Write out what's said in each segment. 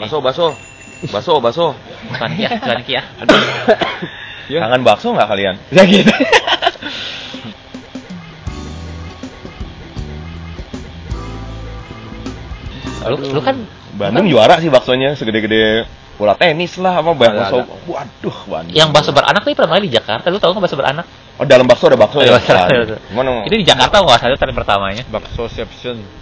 Baso, baso. Baso, baso. Bukan ya, bukan ya. Ya. Kangen bakso nggak kalian? Ya gitu. Lu, lu kan Bandung juara sih baksonya segede-gede bola tenis lah apa Ada, bakso. Waduh, Bandung. yang bakso beranak tuh pertama kali di Jakarta. Lu tahu nggak bakso beranak? Oh, dalam bakso ada bakso ya. Ada bakso, ada bakso. Cuman yang Itu di Jakarta kok satu kali pertamanya. Bakso Seption.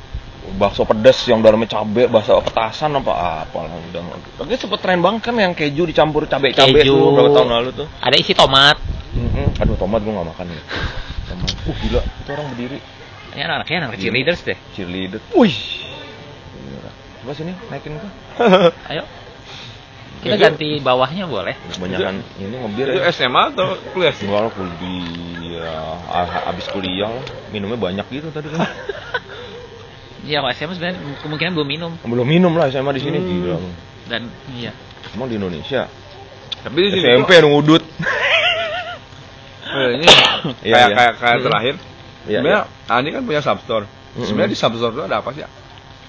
Bakso pedes yang dalamnya cabe, bakso petasan apa apa lah udah. Tapi sempet tren banget kan yang keju dicampur cabe-cabe Keju. tuh berapa tahun lalu tuh. Ada isi tomat. Mm-mm. Aduh, tomat gua nggak makan ya. Tomat. Uh, gila, itu orang berdiri Ini anak-anaknya anak kecil leaders deh. cheerleader. Wih. Coba sini naikin gua. Ayo. Kita Itu- ganti bawahnya boleh. Kebanyakan ini ngebir Itu ya. SMA atau kuliah sih? Enggak lah kuliah, ah, abis kuliah minumnya banyak gitu tadi kan. Iya, kalau SMA sebenarnya kemungkinan belum minum Belum minum lah SMA di sini Hmm. gila. dan iya. Emang di Indonesia Tapi di sini SMP yang ngudut. ini Iya, kayak iya. kayak kayak Hmm. terakhir. Iya, Sebenarnya Ani kan punya substore. Mm-mm. Sebenarnya di substore itu ada apa sih?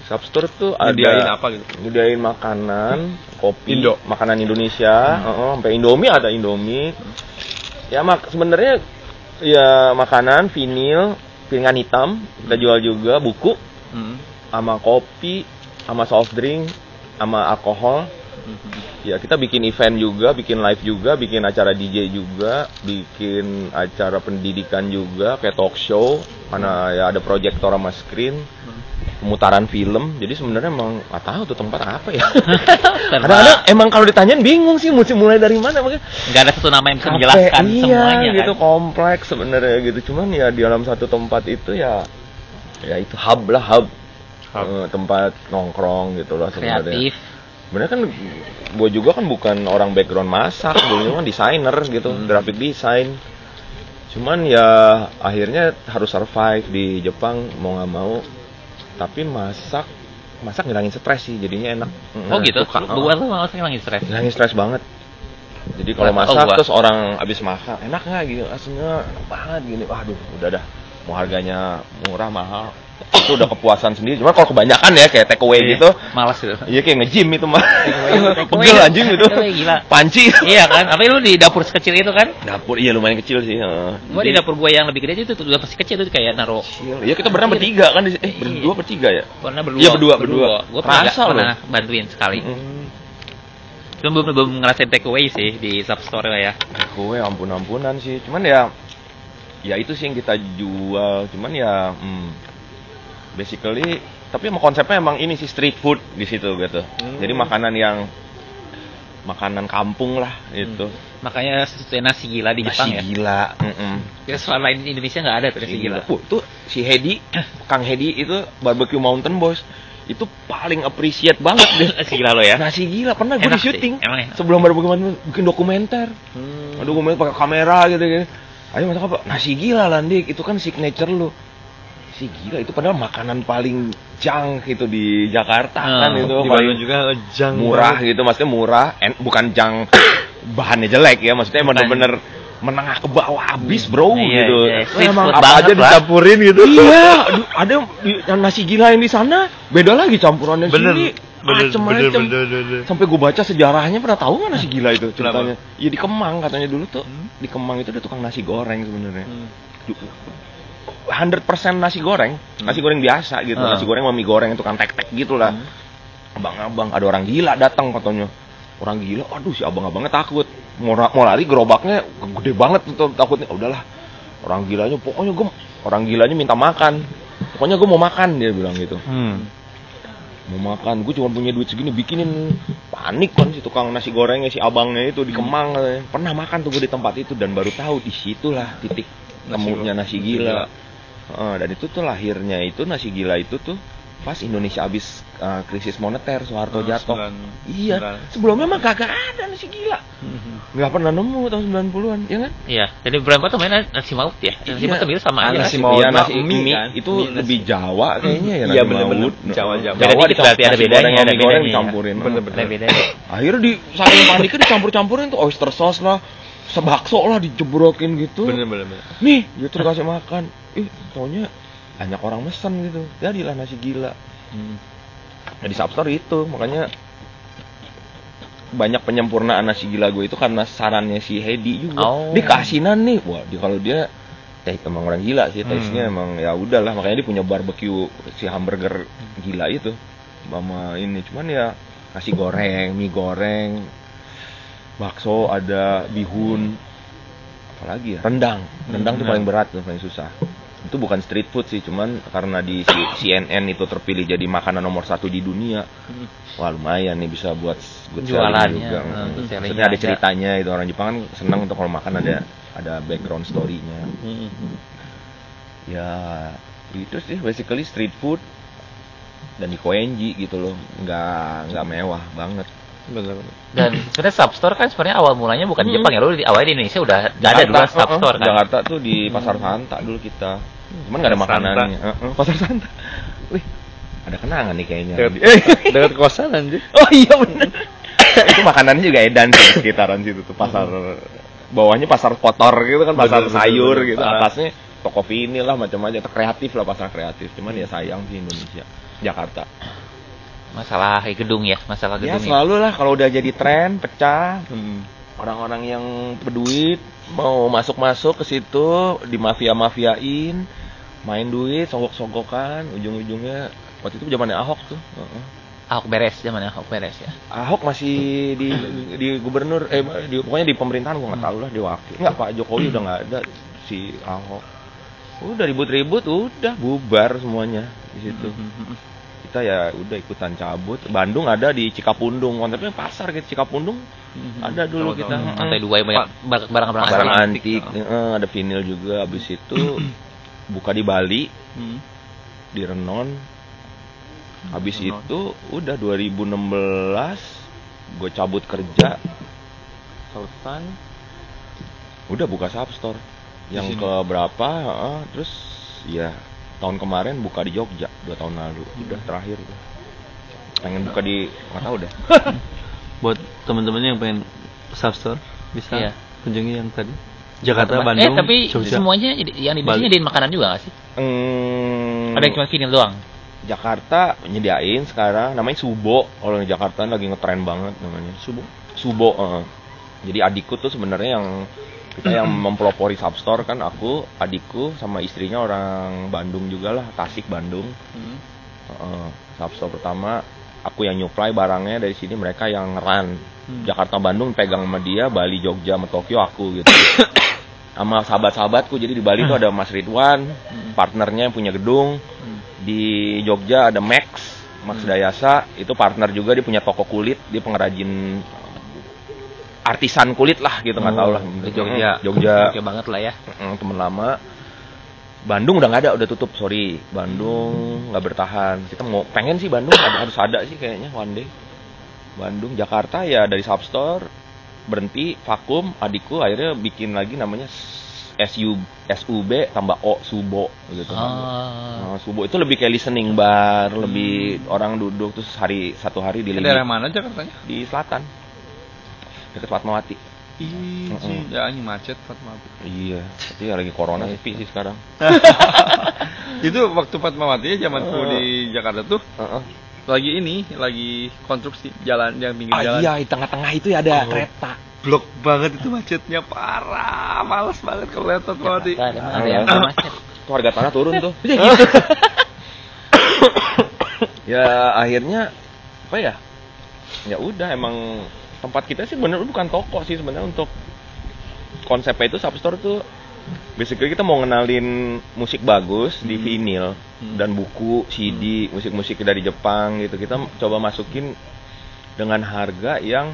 Substore tuh ada apa gitu? Nyediain makanan, kopi, Indo. makanan Indonesia, heeh, sampai Indomie ada Indomie. Ya mak sebenarnya ya makanan, vinil, piringan hitam kita jual juga, buku Hmm. sama kopi, sama soft drink, sama alkohol. Ya kita bikin event juga, bikin live juga, bikin acara DJ juga, bikin acara pendidikan juga, kayak talk show, mana ya ada proyektor sama screen, pemutaran film. Jadi sebenarnya emang nggak tahu tuh tempat apa ya. Kadang-kadang emang kalau ditanyain bingung sih mesti mulai dari mana makanya Nggak ada satu nama yang bisa menjelaskan iya, semuanya gitu kan. kompleks sebenarnya gitu. Cuman ya di dalam satu tempat itu ya ya itu hub lah hub, Hub. Eh, tempat nongkrong gitu lah sebenarnya. Kreatif. Sebenarnya kan gue juga kan bukan orang background masak, dulunya kan desainer gitu, Hmm. graphic design. Cuman ya akhirnya harus survive di Jepang mau nggak mau. Tapi masak masak ngilangin stres sih, jadinya enak. Oh gitu. Suka. Buat lu malah lagi stres. Ngilangin stres banget. Jadi kalau Oh, masak gua. terus orang habis makan enak nggak gitu, aslinya enak banget gini. Waduh, udah dah. Mau harganya murah mahal itu udah kepuasan sendiri. Cuma kalau kebanyakan ya kayak take away Iya, gitu, Malas gitu. Iya kayak nge-gym itu mah. away. Pegel anjing itu. Take away, gila. Panci. iya kan? Apa lu di dapur sekecil itu kan? Dapur iya lumayan kecil sih. Gua di dapur gua yang lebih gede itu tuh udah pasti kecil itu kayak naruh kecil. Iya kita berenam bertiga kan di eh berdua bertiga ya? warna berdua. Iya, berdua, berdua. Gua pernah, pernah bantuin sekali. Cuma belum belum ngerasain take away sih di substore lah ya. Gue ampun-ampunan sih. Cuman ya ya itu sih yang kita jual. Cuman ya hmm, basically tapi emang konsepnya emang ini sih street food di situ gitu. Hmm. Jadi makanan yang makanan kampung lah itu. Makanya sesuatu nasi gila di Jepang ya. gila. Mm-mm. Ya selain di Indonesia nggak ada tuh nasi gila. Uh, tuh si Hedi, Kang Hedi itu barbecue mountain boys itu paling appreciate banget deh. Nasi gila lo ya. Nasi gila pernah gue di sih, syuting emang enak. sebelum barbecue mountain bikin dokumenter. Hmm. Gue pakai kamera gitu gitu. Ayo masak apa? Nasi gila Landik, itu kan signature lu. Nasi gila itu padahal makanan paling jang gitu di Jakarta kan Hmm, itu Di paling Bandung juga jang murah banget. gitu maksudnya murah bukan jang bahannya jelek ya maksudnya Bukan. bener-bener menengah ke bawah habis bro Iya, gitu iya. Street emang apa aja lah. dicampurin gitu iya aduh, ada yang nasi gila yang di sana beda lagi campurannya Bener. sini Bener, macem-macem. bener, bener, bener. sampai gue baca sejarahnya pernah tahu nggak nasi gila itu ceritanya ya di Kemang katanya dulu tuh Hmm. di Kemang itu ada tukang nasi goreng sebenarnya Hmm. 100% nasi goreng nasi goreng biasa gitu Hmm. nasi goreng sama mie goreng tukang tek-tek gitu lah Hmm. abang-abang ada orang gila datang katanya orang gila aduh si abang-abangnya takut. Mau, mau lari gerobaknya gede banget tuh takutnya. "Ah, udahlah orang gilanya pokoknya gue orang gilanya minta makan. Pokoknya gue mau makan dia bilang gitu. Hmm. mau makan gue cuma punya duit segini bikinin. Panik kan si tukang nasi gorengnya si abangnya itu di Kemang katanya. pernah makan tuh gue di tempat itu dan baru tahu di situlah titik Nasi go- nasi gila. Gila. Heeh, dan itu tuh lahirnya itu nasi gila itu tuh pas Indonesia habis uh, krisis moneter Soeharto Ah, jatuh sembilan- iya sembilan. sebelumnya mah kagak ada nasi gila nggak pernah nemu tahun 90-an ya kan Iya, jadi berapa tuh mainnya nasi maut ya? Nasi Iya. maut mirip sama Ah, aja. nasi kan? maut. Iya, nasi mie mie, kan? itu Mie nasi. lebih Jawa kayaknya ya Iya, nasi bener-bener. maut. Jawa, Jawa. Jawa dikit berarti, ada bedanya, ada bedanya. dicampurin. Bener-bener. Ada beda. Akhirnya di saking paniknya dicampur-campurin tuh oyster sauce lah, sebakso lah dijebrokin gitu. Bener bener bener. Nih, gitu dikasih makan. Ih, taunya banyak orang mesen gitu. Jadilah nasi gila. Hmm. Nah, di Substore itu, makanya banyak penyempurnaan nasi gila gue itu karena sarannya si Hedi juga. Oh. Dia keasinan nih. Wah, dia kalau dia eh emang orang gila sih, Hmm. taste-nya emang ya udahlah makanya dia punya barbecue si hamburger gila itu. Mama ini cuman ya nasi goreng, mie goreng, bakso ada bihun apalagi ya rendang rendang tuh Hmm. paling berat tuh paling susah itu bukan street food sih cuman karena di CNN itu terpilih jadi makanan nomor satu di dunia wah lumayan nih bisa buat good selling Jualannya, juga eh, Mm. selling Maksudnya ada ceritanya itu orang Jepang kan senang untuk kalau makan ada ada background story-nya ya itu sih basically street food dan di Koenji gitu loh nggak nggak mewah banget Bener. Dan sebenarnya substore kan sebenarnya awal mulanya bukan di Hmm. Jepang ya, lu di awalnya di Indonesia udah udah ada dulu Jakarta, substore uh-uh, kan. Jakarta tuh di Pasar Santa dulu kita. Cuman nggak ada makanannya. Uh-uh, Pasar Santa. Wih, ada kenangan nih kayaknya. Dekat, dekat kosan anjir. oh iya bener. itu makanannya juga edan sih di sekitaran situ tuh pasar bawahnya pasar kotor gitu kan pasar betul, sayur betul. gitu atasnya toko vinil lah macam-macam kreatif lah pasar kreatif cuman ya sayang sih Indonesia Jakarta Masalah gedung ya, masalah ya gedung ya. selalu lah kalau udah jadi tren pecah Hmm. orang-orang yang berduit mau masuk-masuk ke situ di mafia-mafiain main duit sogok-sogokan ujung-ujungnya waktu itu zamannya Ahok tuh. Ahok beres zamannya Ahok beres ya. Ahok masih di di gubernur eh di, pokoknya di pemerintahan gua nggak tahu lah di wakil nggak Pak Jokowi udah nggak ada si Ahok udah ribut-ribut udah bubar semuanya di situ kita ya udah ikutan cabut Bandung ada di Cikapundung konsepnya pasar gitu Cikapundung ada dulu kita Hmm. Lantai dua yang banyak barang-barang barang antik. antik, ada vinil juga habis itu buka di Bali Hmm. di Renon habis Renon. itu udah 2016 gue cabut kerja selesai udah buka substore yang ke berapa heeh, terus ya tahun kemarin buka di Jogja dua tahun lalu udah terakhir tuh. pengen buka di nggak tahu deh Buat teman-teman yang pengen substore bisa Iya. kunjungi yang tadi. Jakarta, Bandung, Eh tapi Jogja. semuanya jadi- yang di sini nyediain makanan juga gak sih? Hmm, Ada yang cuma vinil doang. Jakarta nyediain sekarang namanya Subo kalau di Jakarta lagi ngetren banget namanya Subuh. Subo heeh. jadi adikku tuh sebenarnya yang kita yang mempelopori substore kan aku adikku sama istrinya orang Bandung juga lah Tasik Bandung Hmm. Heeh. substore pertama aku yang nyuplai barangnya dari sini mereka yang run Hmm. Jakarta Bandung pegang sama dia Bali Jogja sama Tokyo aku gitu sama sahabat-sahabatku jadi di Bali tuh ada Mas Ridwan partnernya yang punya gedung. Hmm. di Jogja ada Max Max Dayasa itu partner juga dia punya toko kulit dia pengrajin artisan kulit lah gitu nggak Oh, tahu lah. di Jogja. Jogja. Oke banget lah ya. Temen lama. Bandung udah nggak ada udah tutup sorry. Bandung nggak bertahan. Kita mau pengen sih Bandung ada harus ada sih kayaknya one day. Bandung Jakarta ya dari substore berhenti vakum adikku akhirnya bikin lagi namanya SU SUB tambah O Subo gitu Oh. Nah, Subo itu lebih kayak listening bar, lebih orang duduk terus hari satu hari di daerah mana Jakartanya? di selatan. Dekat Fatmawati. Ih, Mm-mm. ya anjing macet Fatmawati. Iya, tapi ya lagi corona sepi sih sekarang. Itu waktu Fatmawati ya zamanku Oh. di Jakarta tuh Heeh. Lagi ini, lagi konstruksi jalan yang pinggir Ah, jalan. iya, di tengah-tengah itu ya ada Oh. kereta. Blok banget itu macetnya parah, males banget kalau lihat Fatmawati. Jakarta ada mana ada yang iya. macet. Tuh harga tanah turun tuh. ya akhirnya apa ya? Ya udah emang tempat kita sih bener bukan toko sih sebenarnya untuk konsepnya itu substore tuh basically kita mau ngenalin musik bagus di Hmm. vinyl Hmm. dan buku, CD, musik-musik dari Jepang gitu. Kita coba masukin dengan harga yang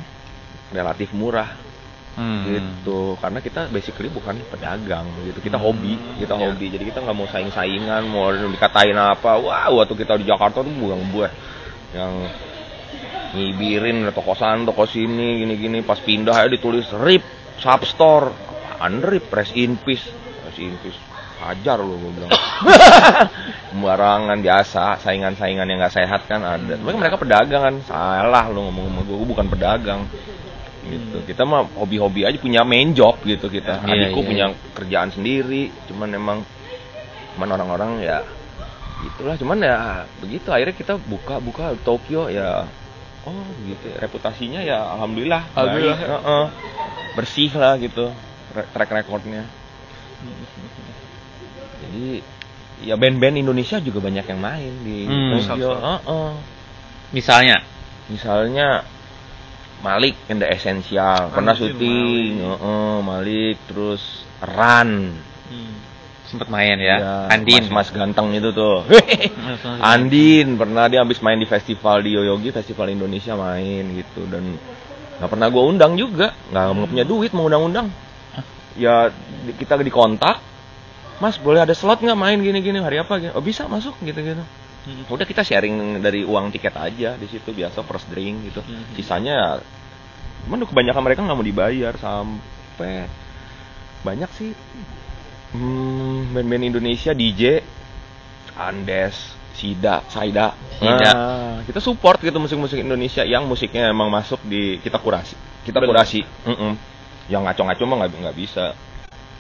relatif murah Hmm. gitu karena kita basically bukan pedagang gitu kita Hmm, hobi kita iya. hobi jadi kita nggak mau saing-saingan mau dikatain apa wah waktu kita di Jakarta tuh buang buah yang ngibirin toko sana toko sini gini-gini pas pindah ya ditulis rip substore apaan rip rest in peace rest in peace hajar lu gue bilang. Sembarangan biasa. Saingan-saingan yang nggak sehat kan ada. Tapi mereka pedagang kan. Salah lu ngomong sama gue gue bukan pedagang. Gitu. Kita mah hobi-hobi aja punya main job gitu kita. Iya, adikku iya, punya kerjaan sendiri. Cuman emang cuman orang-orang ya gitulah cuman ya begitu. Akhirnya kita buka buka Tokyo ya. Oh gitu. Reputasinya ya alhamdulillah. Baik. Alhamdulillah. Heeh. bersih lah gitu track recordnya. Jadi ya band-band Indonesia juga banyak yang main di Hmm. Tokyo Heeh. Misalnya, misalnya Malik and the Essential pernah syuting. Malik. Heeh, Malik terus Ran sempat main ya. Ya, Andin. mas, mas ganteng itu tuh. Andin pernah dia habis main di festival di Yoyogi Festival Indonesia main gitu. Dan nggak pernah gue undang juga. Nggak nggak punya duit mau undang-undang ya kita dikontak Mas boleh ada slot nggak main gini-gini hari apa gitu oh bisa masuk gitu-gitu udah kita sharing dari uang tiket aja di situ biasa first drink gitu Mhm. sisanya cuman kebanyakan mereka nggak mau dibayar sampai banyak sih hmm, band-band Indonesia DJ Andes Sida Saida Sida. Nah, kita support gitu musik-musik Indonesia yang musiknya emang masuk di kita kurasi kita Bener. kurasi Mm-mm. Yang ngaco-ngaco mah nggak nggak bisa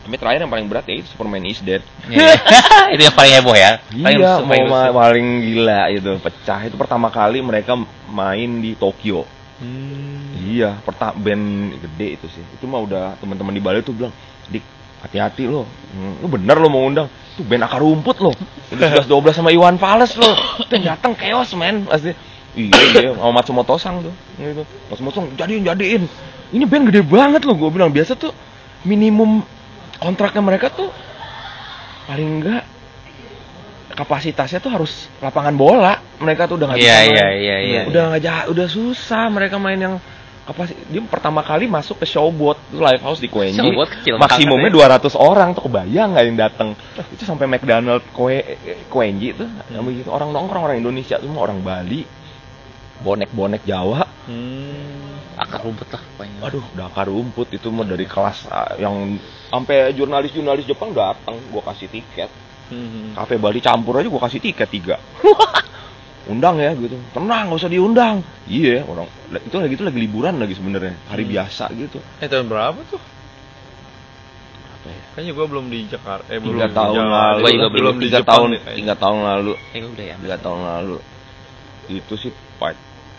tapi terakhir yang paling berat ya itu Superman is Dead Iya. itu yang paling heboh ya. Paling iya, paling- mau ma- paling gila itu pecah itu pertama kali mereka main di Tokyo. Iya, pertama band gede itu sih. Itu mah udah teman-teman di Bali tuh bilang, "Dik, hati-hati lo. Hmm, lu bener lo mau undang. Tuh band akar rumput lo. Udah 11 12 sama Iwan Fals lo. Tuh yang datang chaos, men." Pasti. Iya, iya, sama Matsumoto Sang tuh. Gitu. Matsumoto Sang, jadiin, jadiin. Ini band gede banget loh, gue bilang. Biasa tuh minimum kontraknya mereka tuh paling enggak kapasitasnya tuh harus lapangan bola. Mereka tuh udah nggak Iya, bisa main. iya, iya, iya. Udah nggak jah- udah susah mereka main yang kapasitas. Dia pertama kali masuk ke showboat live house di Koenji. Kecil Maksimumnya banget 200 orang tuh kebayang nggak yang datang. Itu sampai McDonald Koe Koenji tuh Hmm. orang nongkrong orang Indonesia semua orang Bali. Bonek-bonek Jawa. Akar rumput lah pokoknya. Aduh, udah akar rumput itu mah dari kelas ah, yang sampai jurnalis-jurnalis Jepang datang, gua kasih tiket. Kafe Bali campur aja gua kasih tiket tiga. Undang ya gitu. Tenang, nggak usah diundang. Iya, orang itu lagi itu lagi liburan lagi sebenarnya, hari Hmm. biasa gitu. Eh tahun berapa tuh? Apa ya? Kayaknya gua belum di Jakarta. Eh belum. Tiga tahun lalu, Gua juga belum di tiga Jepang tahun, tiga tahun lalu, Eh udah ya. tiga tahun lalu. Itu sih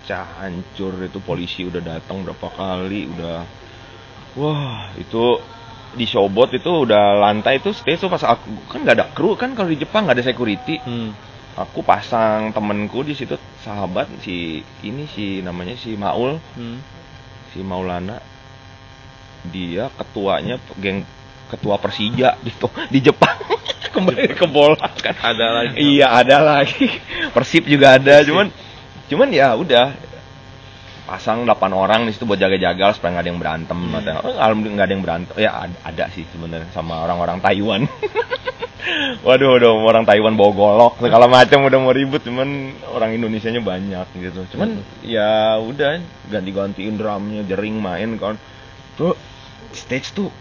pecah hancur itu polisi udah datang berapa kali, udah wah itu di showboat itu udah lantai itu stage tuh pas aku kan nggak ada kru kan kalau di Jepang nggak ada security Hmm. aku pasang temenku di situ sahabat si ini si namanya si Maul Hmm. si Maulana dia ketuanya geng ketua Persija di to- di Jepang kembali ke bola kan Ada lagi. iya ada lagi Persib juga ada cuman cuman ya udah pasang 8 orang di situ buat jaga-jaga supaya nggak ada yang berantem atau oh, alhamdulillah nggak ada yang berantem. Ya ada, ada sih sebenarnya sama orang-orang Taiwan. Waduh udah orang Taiwan bawa golok segala macam udah mau ribut cuman orang Indonesianya banyak gitu. Cuman ya udah ganti-gantiin drumnya jering main kan tuh stage tuh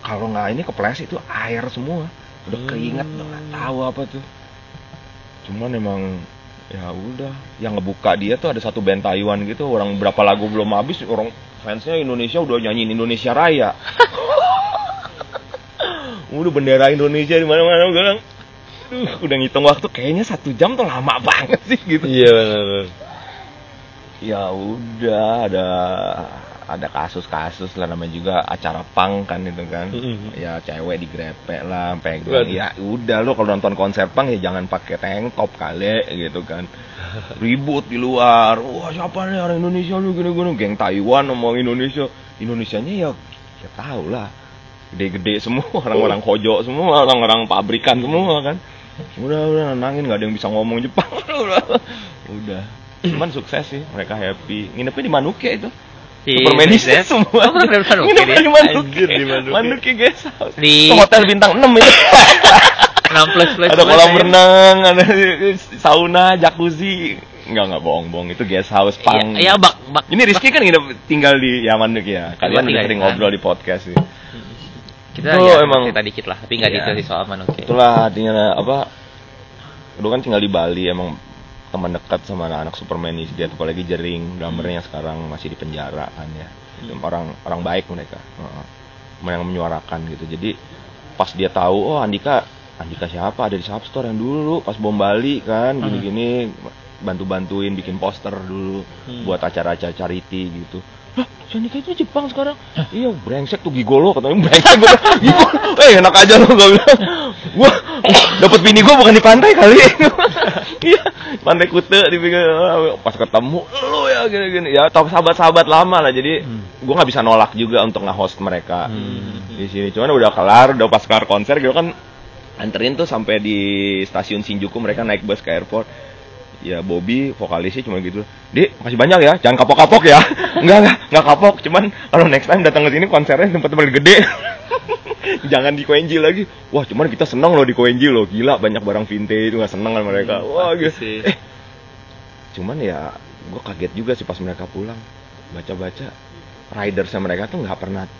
kalau nggak ini kepleset itu air semua. Udah keringat udah nggak tahu apa tuh. Cuman emang ya udah yang ngebuka dia tuh ada satu band Taiwan gitu orang berapa lagu belum habis orang fansnya Indonesia udah nyanyiin Indonesia Raya udah bendera Indonesia di mana-mana gue bilang udah ngitung waktu kayaknya satu jam tuh lama banget sih gitu Iya benar. ya udah ada ada kasus-kasus lah namanya juga acara pang kan itu kan. Mm-mm. ya cewek digrepe lah pegang ya udah lo kalau nonton konser pang ya jangan pakai tank top kali gitu kan. Ribut di luar. Wah siapa nih orang Indonesia lu gini gini geng Taiwan ngomong Indonesia. Indonesianya ya ya tahu lah. Gede-gede semua orang-orang kojo semua orang-orang pabrikan semua kan. Udah udah nangin nggak ada yang bisa ngomong Jepang. Udah udah. Cuman sukses sih mereka happy. Nginepnya di Manuke itu Di Supermanisnya Supermanis. semua Oh, Manuke nginepnya dia. di Manuke Anjir, di Manuke. Manuke guys Di- hotel bintang 6 itu 6 plus plus ada kolam renang ada sauna jacuzzi Enggak, enggak bohong-bohong. Itu guest house pang. iya bak bak. Ini Rizky kan nginep tinggal di ya Manuke ya. Kalian udah sering di ngobrol di podcast sih. Kita Itu ya emang- cerita dikit lah, tapi nggak Iya. detail soal Manuke. Itulah artinya apa? Dulu kan tinggal di Bali emang teman dekat sama anak-anak Superman ini dia apalagi Jering drummernya sekarang masih di penjara kan ya. Orang orang baik mereka. Heeh. yang menyuarakan gitu. Jadi pas dia tahu oh Andika Andika siapa? Ada di Substore yang dulu pas bom Bali kan gini-gini bantu-bantuin bikin poster dulu Hmm. buat acara-acara charity gitu. Lah, Shanika itu Jepang sekarang. iya, brengsek tuh gigolo katanya brengsek gua. Gigolo. Eh, enak aja lo gua bilang. Gua dapat bini gua bukan di pantai kali. Iya, pantai Kute di pinggir- pas ketemu lu ya gini-gini. Ya, tau sahabat-sahabat lama lah. Jadi gua nggak bisa nolak juga untuk nge-host mereka Hmm. di sini. Cuman udah kelar, udah pas kelar konser gitu kan anterin tuh sampai di stasiun Shinjuku mereka naik bus ke airport. Ya Bobby vokalisnya cuma gitu. Dik, masih banyak ya, jangan kapok-kapok ya. enggak, enggak, enggak kapok. Cuman kalau next time datang ke sini konsernya tempat tempat gede. jangan di Koenji lagi. Wah, cuman kita seneng loh di Koenji loh. Gila, banyak barang vintage itu nggak seneng kan mereka. Hmm, Wah, gitu. sih. Eh, cuman ya gue kaget juga sih pas mereka pulang. Baca-baca ridersnya mereka tuh nggak pernah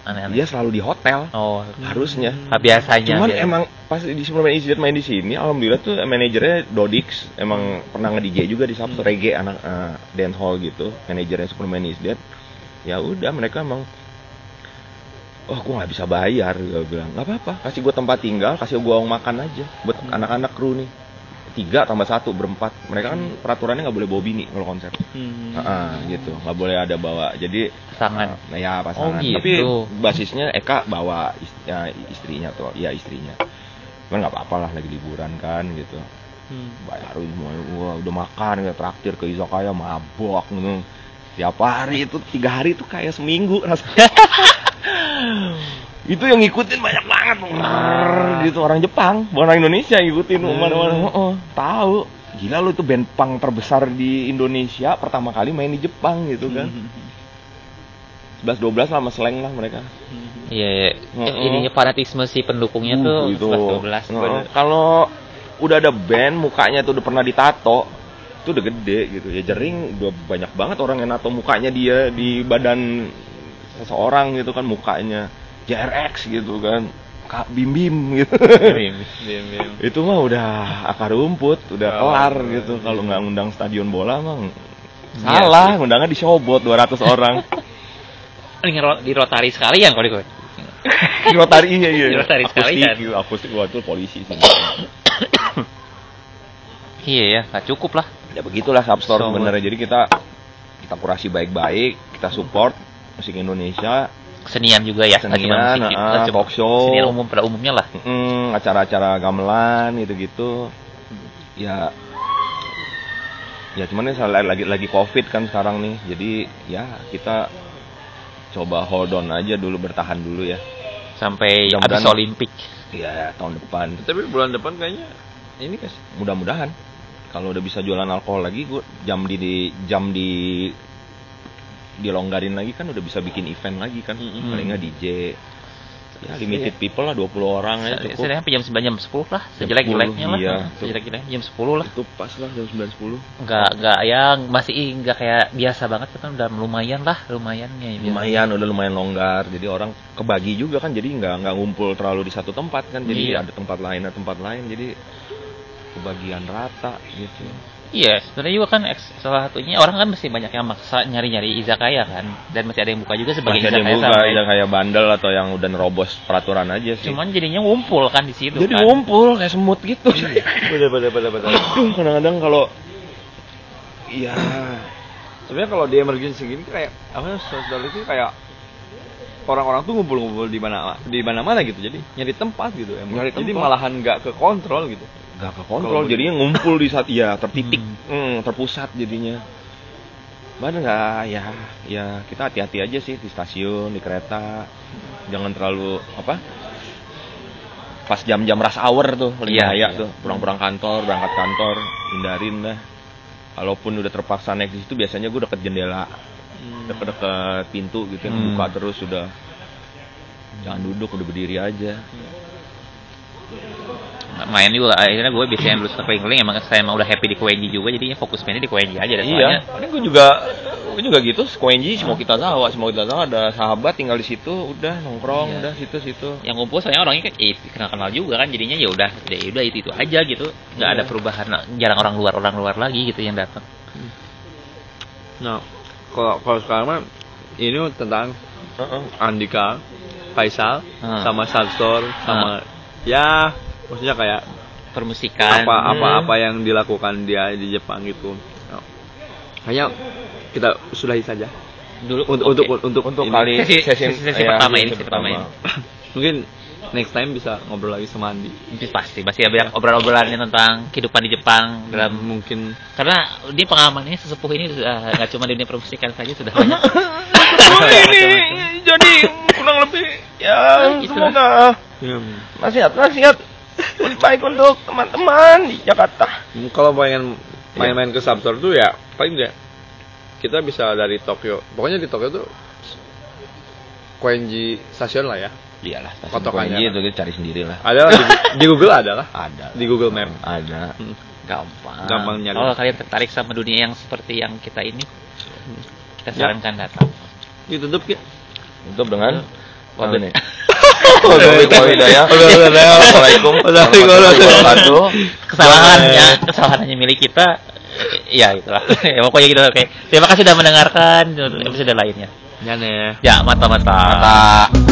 Aneh-aneh. dia selalu di hotel. Oh, harusnya. Ah, biasanya. cuman biasa. emang pas di Superman is Dead main di sini alhamdulillah tuh manajernya Dodix emang pernah nge DJ juga di Sabtu reggae anak eh, dance hall gitu. Manajernya Superman is Dead ya udah mereka emang oh gue nggak bisa bayar gue bilang. Nggak apa-apa kasih gue tempat tinggal kasih gue uang makan aja buat anak-anak kru nih tiga tambah satu berempat mereka kan peraturannya nggak boleh bawa bini kalau konser Hmm. Ah, gitu nggak boleh ada bawa jadi Pasangan. Nah, ya pasangan. Oh, gitu. Tapi basisnya Eka bawa is- ya, istrinya tuh, ya istrinya. Cuman nggak apa-apa lah lagi liburan kan gitu. Hmm. Bayarin semua, wah udah makan ya traktir ke izakaya mabok gitu. Tiap hari itu tiga hari itu kayak seminggu rasanya. itu yang ngikutin banyak banget Brrr, gitu orang Jepang bukan orang Indonesia yang ngikutin Hmm. mana-mana Heeh, tahu gila lu itu band punk terbesar di Indonesia pertama kali main di Jepang gitu kan Hmm. 11 12 lah sama slang lah mereka. Iya, iya. Oh, oh. Ininya fanatisme si pendukungnya Uh, tuh itu. 11 12. Heeh. Kalau udah ada band mukanya tuh udah pernah ditato, itu udah gede gitu. Ya jering udah banyak banget orang yang nato mukanya dia di badan seseorang gitu kan mukanya. JRX gitu kan. Kak Bim Bim gitu. Bim, bim, bim. itu mah udah akar rumput, udah Oh, kelar iya. gitu. Kalau nggak ngundang stadion bola emang Iya salah, ngundangnya di Showbot 200 orang. Di Rotary sekalian kalau di gue. di Rotary iya iya. Di Rotary akustik, sekalian. akustik gua tuh polisi sih. Iya ya, nggak cukup lah. ya begitulah Substore So, sebenarnya. Jadi kita kita kurasi baik-baik, kita support musik Indonesia, Kesenian juga ya, nggak cuma Kesenian, musik, ah, nggak cuma talk show. Kesenian umum pada umumnya lah. Mm, acara-acara gamelan gitu-gitu. Ya ya cuman ini salah- lagi lagi covid kan sekarang nih. Jadi ya kita coba hold on aja dulu bertahan dulu ya. Sampai Mudah-mudahan- habis Olimpik. Ya tahun depan. Tapi bulan depan kayaknya ini kan kasih. mudah-mudahan kalau udah bisa jualan alkohol lagi gue jam di, di- jam di dilonggarin lagi kan udah bisa bikin event lagi kan Mm-mm. paling nggak DJ ya limited people lah 20 orang ya cukup sampai jam 9 jam 10 lah, sejelek-jeleknya 10, lah. iya. Sejelek-jeleknya jam 10 lah. itu pas lah jam 9 10 Enggak enggak ya masih enggak kayak biasa banget kan udah lumayan lah, lumayannya ya. lumayan udah lumayan longgar jadi orang kebagi juga kan jadi nggak nggak ngumpul terlalu di satu tempat kan jadi Iya. ada tempat lain ada tempat lain jadi kebagian rata gitu Iya, sebenarnya juga kan salah satunya orang kan mesti banyak yang maksa nyari-nyari izakaya kan. Dan masih ada yang buka juga sebagai masih ada yang izakaya buka sampai- yang kayak bandel atau yang udah nerobos peraturan aja sih. Cuman jadinya ngumpul kan di situ jadi kan. ngumpul kayak semut gitu. Bener bener bener bener. Aduh, kadang-kadang kalau iya. Sebenarnya kalau di emergency gini kayak apa sosial itu kayak orang-orang tuh ngumpul-ngumpul di mana di mana-mana gitu. Jadi nyari tempat gitu emang. Nyari Jadi tempat. malahan nggak ke kontrol gitu. nggak ke kontrol jadinya ngumpul di saat iya tertitik Hmm. hmm, terpusat jadinya Mana nggak ya ya kita hati-hati aja sih di stasiun di kereta jangan terlalu apa pas jam-jam rush hour tuh paling Iya, bahaya iya. tuh pulang-pulang kantor berangkat kantor hindarin dah kalaupun udah terpaksa naik di situ biasanya gue deket jendela deket-deket pintu gitu yang Hmm. buka terus sudah jangan duduk udah berdiri aja Main juga akhirnya gue biasanya dulu suka keliling emang saya emang udah happy di KWNJ juga jadinya fokus mainnya di KWNJ aja dan Iya, soalnya gue juga gue juga gitu. Skoenji semua kita tahu, semua kita tahu ada sahabat tinggal di situ, udah nongkrong, Iya. udah situ-situ. yang ngumpul soalnya orangnya kan eh, kenal-kenal juga kan jadinya ya udah ya udah itu itu aja gitu nggak ada Iya. perubahan jarang orang luar orang luar lagi gitu yang datang Nah, kalau kalau sekarang mah ini tentang Heeh. Andika, Faisal, Hmm. sama Substore, sama ya maksudnya kayak permusikan. apa apa Hmm. apa yang dilakukan dia di Jepang gitu. Hanya kita sudahi saja. dulu Untuk oke. untuk untuk Untuk ini. kali Sesi- sesi, sesi ya, pertama ini, sesi sesi pertama ini. mungkin next time bisa ngobrol lagi sama Andi. pasti pasti ada banyak obrolan-obrolannya tentang kehidupan di Jepang dalam mungkin karena dia pengalamannya sesepuh ini sudah nggak cuma di dunia permusikan saja sudah banyak ini jadi kurang lebih ya Gitu. semoga ya, nasihat nasihat baik untuk teman-teman di Jakarta. kalau pengen main-main ke Substore tuh ya paling ya kita bisa dari Tokyo. Pokoknya di Tokyo tuh Koenji Station lah ya. Iyalah, Patokannya. Koenji itu kita cari sendiri lah. Ada di, di Google ada lah. Ada. Di Google Map. Ada. Hmm. gampang Gampang nyari. kalau kalian tertarik sama dunia yang seperti yang kita ini kita sarankan datang Ditutup ya. Untuk dengan apa nih? Wabillahi. Assalamualaikum warahmatullahi wabarakatuh. kesalahannya kesalahannya milik kita ya itulah ya pokoknya gitu oke terima kasih sudah mendengarkan episode lainnya Ya nih. ya mata mata Mata.